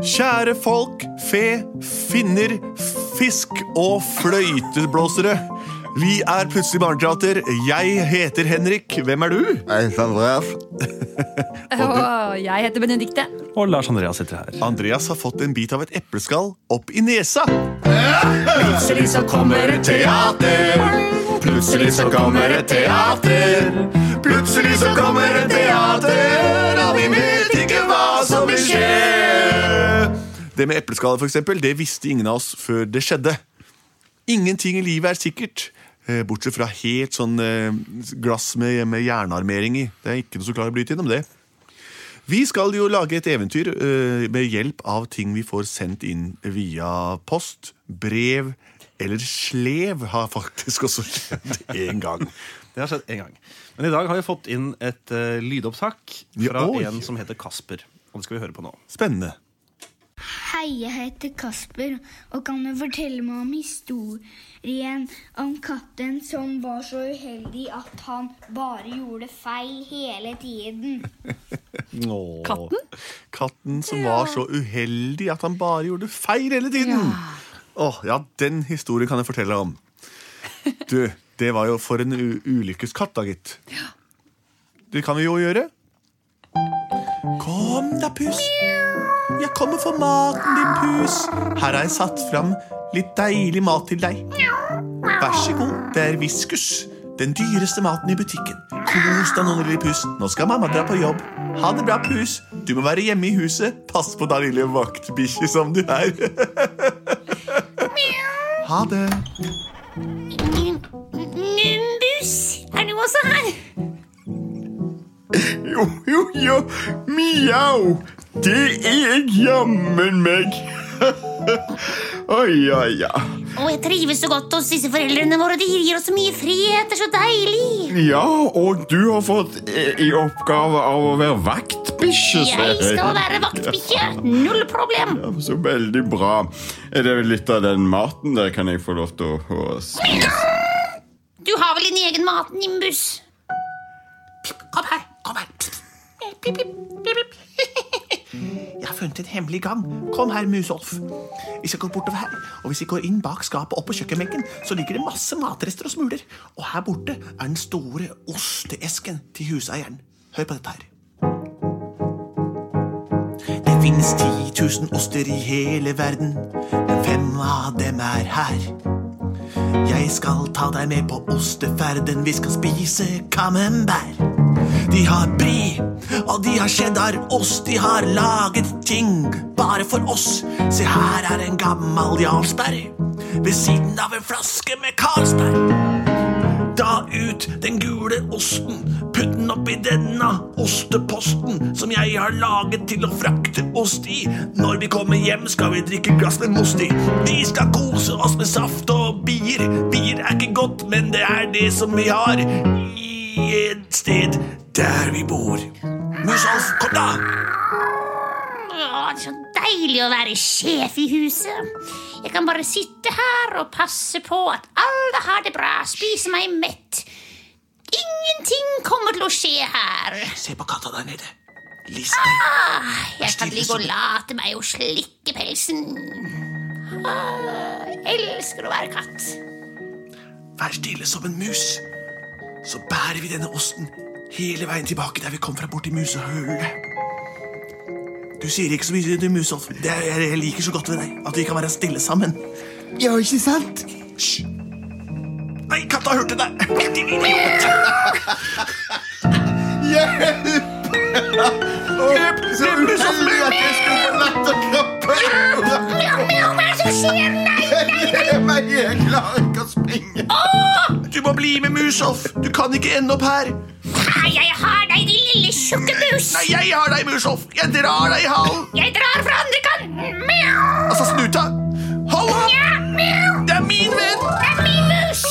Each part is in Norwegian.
Kjære folk, fe, finner, fisk og fløyteblåsere. Vi er Plutselig barneteater. Jeg heter Henrik. Hvem er du? Jeg heter Andreas. Og jeg heter Benedikte. Og Lars Andreas sitter her. Andreas har fått en bit av et epleskall opp i nesa. Plutselig så kommer et teater. Plutselig så kommer et teater. Plutselig så kommer et teater, og vi som vil skje. Det med epleskallet, for eksempel, det visste ingen av oss før det skjedde. Ingenting i livet er sikkert, eh, bortsett fra helt sånn eh, glass med, med jernarmering i. Det er ikke noe så klart å bryte gjennom det. Vi skal jo lage et eventyr eh, med hjelp av ting vi får sendt inn via post, brev eller slev, har faktisk også skjedd en gang. Det har skjedd en gang. Men i dag har vi fått inn et lydopptak fra ja, en som heter Kasper. Og det skal vi høre på nå. Spennende. Hei, jeg heter Kasper og kan du fortelle meg om historien om katten som var så uheldig at han bare gjorde feil hele tiden. Katten? Katten som var så uheldig at han bare gjorde feil hele tiden. Åh, ja, den historien kan jeg fortelle om. Du, det var jo for en u ulykkeskatt, da, gitt. Det kan vi jo gjøre. Kom da, pus. Jeg kommer for maten din, pus. Her har jeg satt fram litt deilig mat til deg. Vær så god, det er Viskus. Den dyreste maten i butikken. Kos deg nå, lille pus. Nå skal mamma dra på jobb. Ha det bra, pus. Du må være hjemme i huset. Pass på da, lille vaktbikkje som du er. ha det. Nimbus, er du også her? Jo, jo, jo. Miau. Det er jeg jammen meg. Oi, oi, ja. Og jeg trives så godt hos disse foreldrene våre. De gir oss så mye frihet. Det er så deilig. Ja, og du har fått i oppgave av å være vaktbikkje. Jeg skal være vaktbikkje. Null problem. Ja, Så veldig bra. Er det litt av den maten der kan jeg få lov til å, å spise? Du har vel din egen mat, Nimbus? Kom her. Pip, pip, pip. Jeg har funnet en hemmelig gang. Kom her, Musolf. Vi skal gå bortover her, og hvis vi går inn bak skapet opp på kjøkkenbenken, så ligger det masse matrester og smuler. Og her borte er den store osteesken til huseieren. Hør på dette her. Det finnes 10 000 oster i hele verden, men fem av dem er her. Jeg skal ta deg med på osteferden, vi skal spise camembert. De har brie, og de har cheddarost, de har laget ting bare for oss. Se, her er en gammel Jarlsberg ved siden av en flaske med Carlsberg. Da ut den gule osten, putt den oppi denne osteposten som jeg har laget til å frakte ost i. Når vi kommer hjem, skal vi drikke glass med most i. Vi skal kose oss med saft og bier. Bier er ikke godt, men det er det som vi har i et sted der vi bor. Musolf, kom da! Så deilig å være sjef i huset. Jeg kan bare sitte her og passe på at alle har det bra, spise meg mett. Ingenting kommer til å skje her. Se på katta der nede. Lisbeth. Ah, jeg kan ligge og late meg og slikke pelsen. Ah, jeg elsker å være katt. Vær stille som en mus. Så bærer vi denne osten hele veien tilbake der vi kom fra borti musehullet. Du sier ikke så mye, du, Musolf. Det er, jeg liker så godt ved deg at vi kan være stille sammen. Ja, ikke sant? Hysj! Nei, katta hørte deg! Din idiot! Hjelp! Hjelp! Så Hjelp! Hjelp! uheldig at jeg skulle! Mjau, mjau, hva er det som skjer? Nei, Men jeg klarer ikke å springe. Du må bli med, Musolf. Du kan ikke ende opp her. Nei, jeg har deg, din lille tjukke mus. Nei, jeg har deg, Musolf. Jeg drar deg i halen. Jeg drar fra andre kanten. Mjau, Altså, snuta. Hold opp! ja, mjau. Det er min venn. Det er min mus!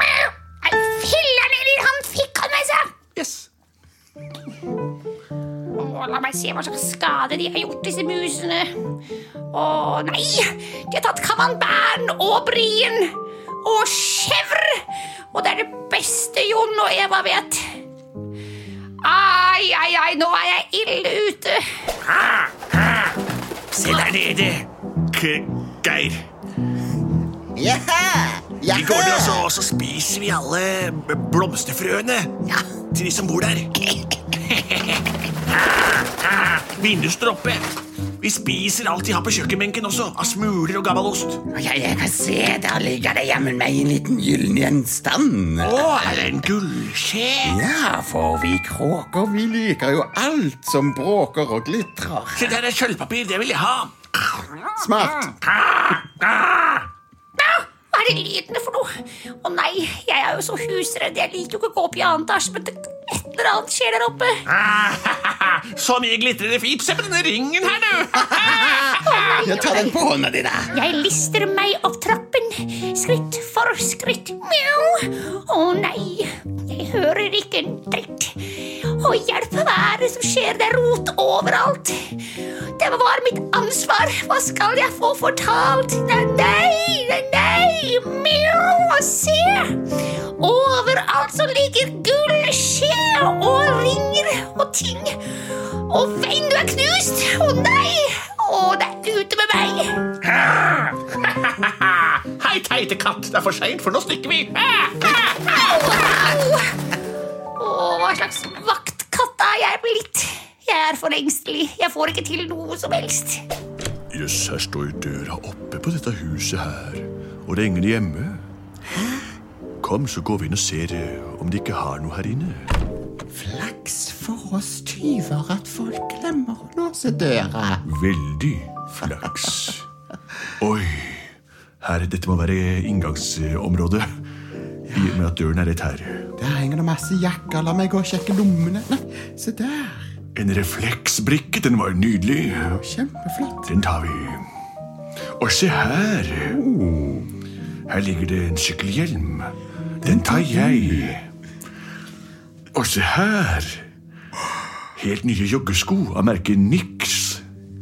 Mjau. Jeg filler ned i han fikk han med seg! Yes. Å, la meg se hva slags skade de har gjort, disse musene. Å nei! De har tatt camembert og brien og chèvre. Og det er det beste Jon og Eva vet. Ai, ai, ai, nå er jeg ille ute. Se der nede. K Geir. Jaha! Vi går ned og så, og så spiser vi alle blomsterfrøene blomsterfrøene til de som bor der. Vindusdroppe. Vi spiser alt de har på kjøkkenbenken også, av smuler og gammel ost. Ja, jeg kan se, der ligger det jammen meg en liten gyllen gjenstand. Å, er det en gullskje? Ja, for vi kråker, vi liker jo alt som bråker og glitrer. Se, der er sølvpapir. Det vil jeg ha. Smart. Hva er det lydene for noe? Å nei, jeg er jo så husredd. Jeg liker jo ikke å gå opp i annen etasje, men det, eller annet skjer der oppe. Så mye glitrende fint. Se på denne ringen her, du. Ja, ta den på hånda di, da. Jeg lister meg opp trappen, skritt for skritt. Mjau. Å nei, jeg hører ikke en dritt. Å hjelp, hva er det som skjer? Det er rot overalt. Det var mitt ansvar. Hva skal jeg få fortalt? Nei, nei, nei, nei. Mjau, se. Overalt så ligger gullskje og ringer og ting. Og vinduet er knust. Å nei. Å, det er ute med meg. Hei, teite katt. Det er for seint, for nå stikker vi. Au. Å, hva slags vaktkatt er jeg blitt? Jeg er for engstelig. Jeg får ikke til noe som helst. Jøss, her står jo døra oppe på dette huset her. Og det er ingen hjemme. Kom, så går vi inn og ser eh, om de ikke har noe her inne. Flaks for oss tyver at folk glemmer å låse døra. Veldig flaks. Oi, her, dette må være inngangsområdet. I og med at døren er rett her. Der henger det masse jakker. La meg gå og sjekke lommene. Nei, se der. En refleksbrikke, den var nydelig. Kjempeflott. Den tar vi. Og se her. Her ligger det en sykkelhjelm. Den tar jeg. Og se her. Helt nye joggesko av merket Nix.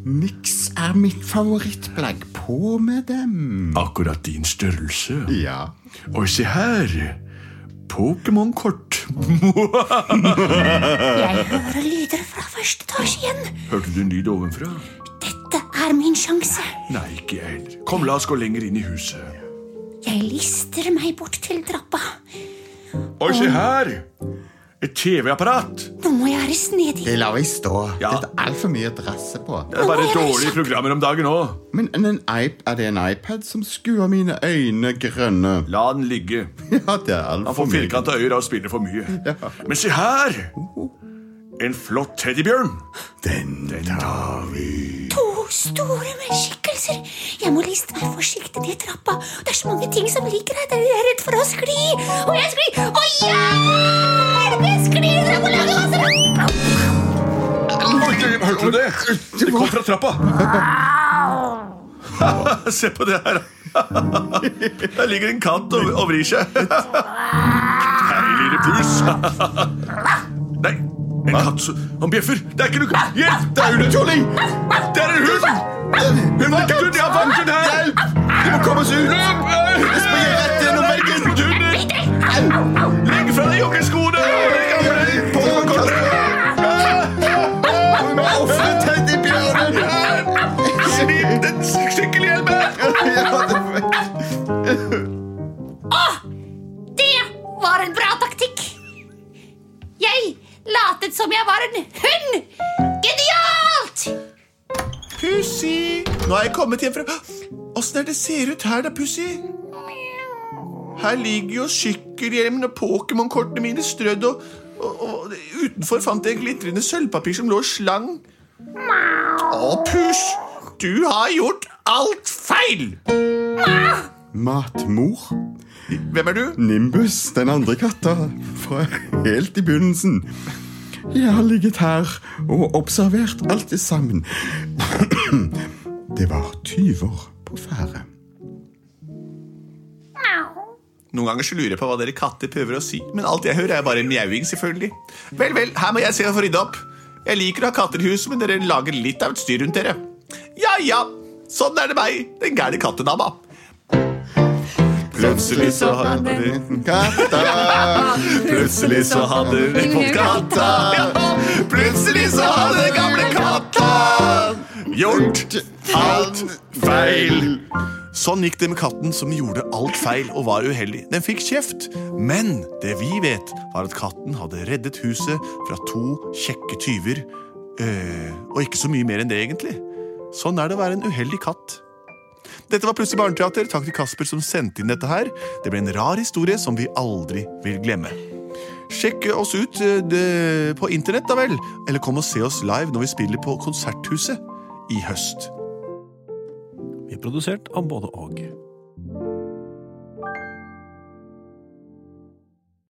Nix er mitt favorittplagg. På med dem. Akkurat din størrelse. Ja. Og se her. Pokémon-kort. Jeg hører lyder fra første etasje igjen. Hørte du en lyd ovenfra? Er min sjanse. Nei, ikke jeg heller. Kom, la oss gå lenger inn i huset. Jeg lister meg bort til trappa. Og se her! Et TV-apparat. Nå må jeg være snedig. Det lar vi stå. Ja. Dette er altfor mye å drasse på. Det er bare dårlige programmer om dagen òg. Men en er det en iPad som skuer mine øyne grønne? La den ligge. Ja, det er alt Han får firkanta øyne og spiller for mye. Men se her! En flott teddybjørn. Den tar vi. To store med skikkelser. Jeg må liste meg forsiktig ned trappa. Det er så mange ting som ligger her. Jeg er redd for å skli. Og jeg sklir. Og hjelp! Jeg sklir. Hørte du det? Det kom fra trappa. Se på det her. Der ligger en katt og, og vrir seg. Lille pus. Nei, en katt som Han bjeffer. Det er ikke noe Hjelp! Det er undertåling! Det er en hund! Hun var katt! Jeg har fanget den her! Hjelp! De må komme seg ut! Springer rett gjennom veggen! Legg fra deg joggeskoene! Nå er jeg kommet hjem fra Åssen er det ser ut her, da, Pussy? Her ligger jo sykkelhjelmen og Pokémon-kortene mine strødd, og, og, og utenfor fant jeg glitrende sølvpapir som lå og slang. Å, Puss! Du har gjort alt feil! Matmor. Hvem er du? Nimbus, den andre katta, fra helt i begynnelsen. Jeg har ligget her og observert alt det sammen. Det var tyver på ferde. Noen ganger så lurer jeg på hva dere katter prøver å si, men alt jeg hører, er bare mjauing, selvfølgelig. Vel, vel, her må jeg se å få rydde opp. Jeg liker å ha katter i huset, men dere lager litt av et styr rundt dere. Ja, ja, sånn er det meg, den gærne kattedama. Plutselig så hadde vi Katta! Plutselig så hadde vi fått katta. Plutselig så hadde gamle katta gjort alt feil. Sånn gikk det med katten som gjorde alt feil og var uheldig. Den fikk kjeft, men det vi vet, var at katten hadde reddet huset fra to kjekke tyver. Øh, og ikke så mye mer enn det, egentlig. Sånn er det å være en uheldig katt. Dette var Plutselig barneteater. Takk til Kasper som sendte inn dette her. Det ble en rar historie som vi aldri vil glemme. Sjekk oss ut det, på internett, da vel. Eller kom og se oss live når vi spiller på Konserthuset i høst. Vi er produsert av både og.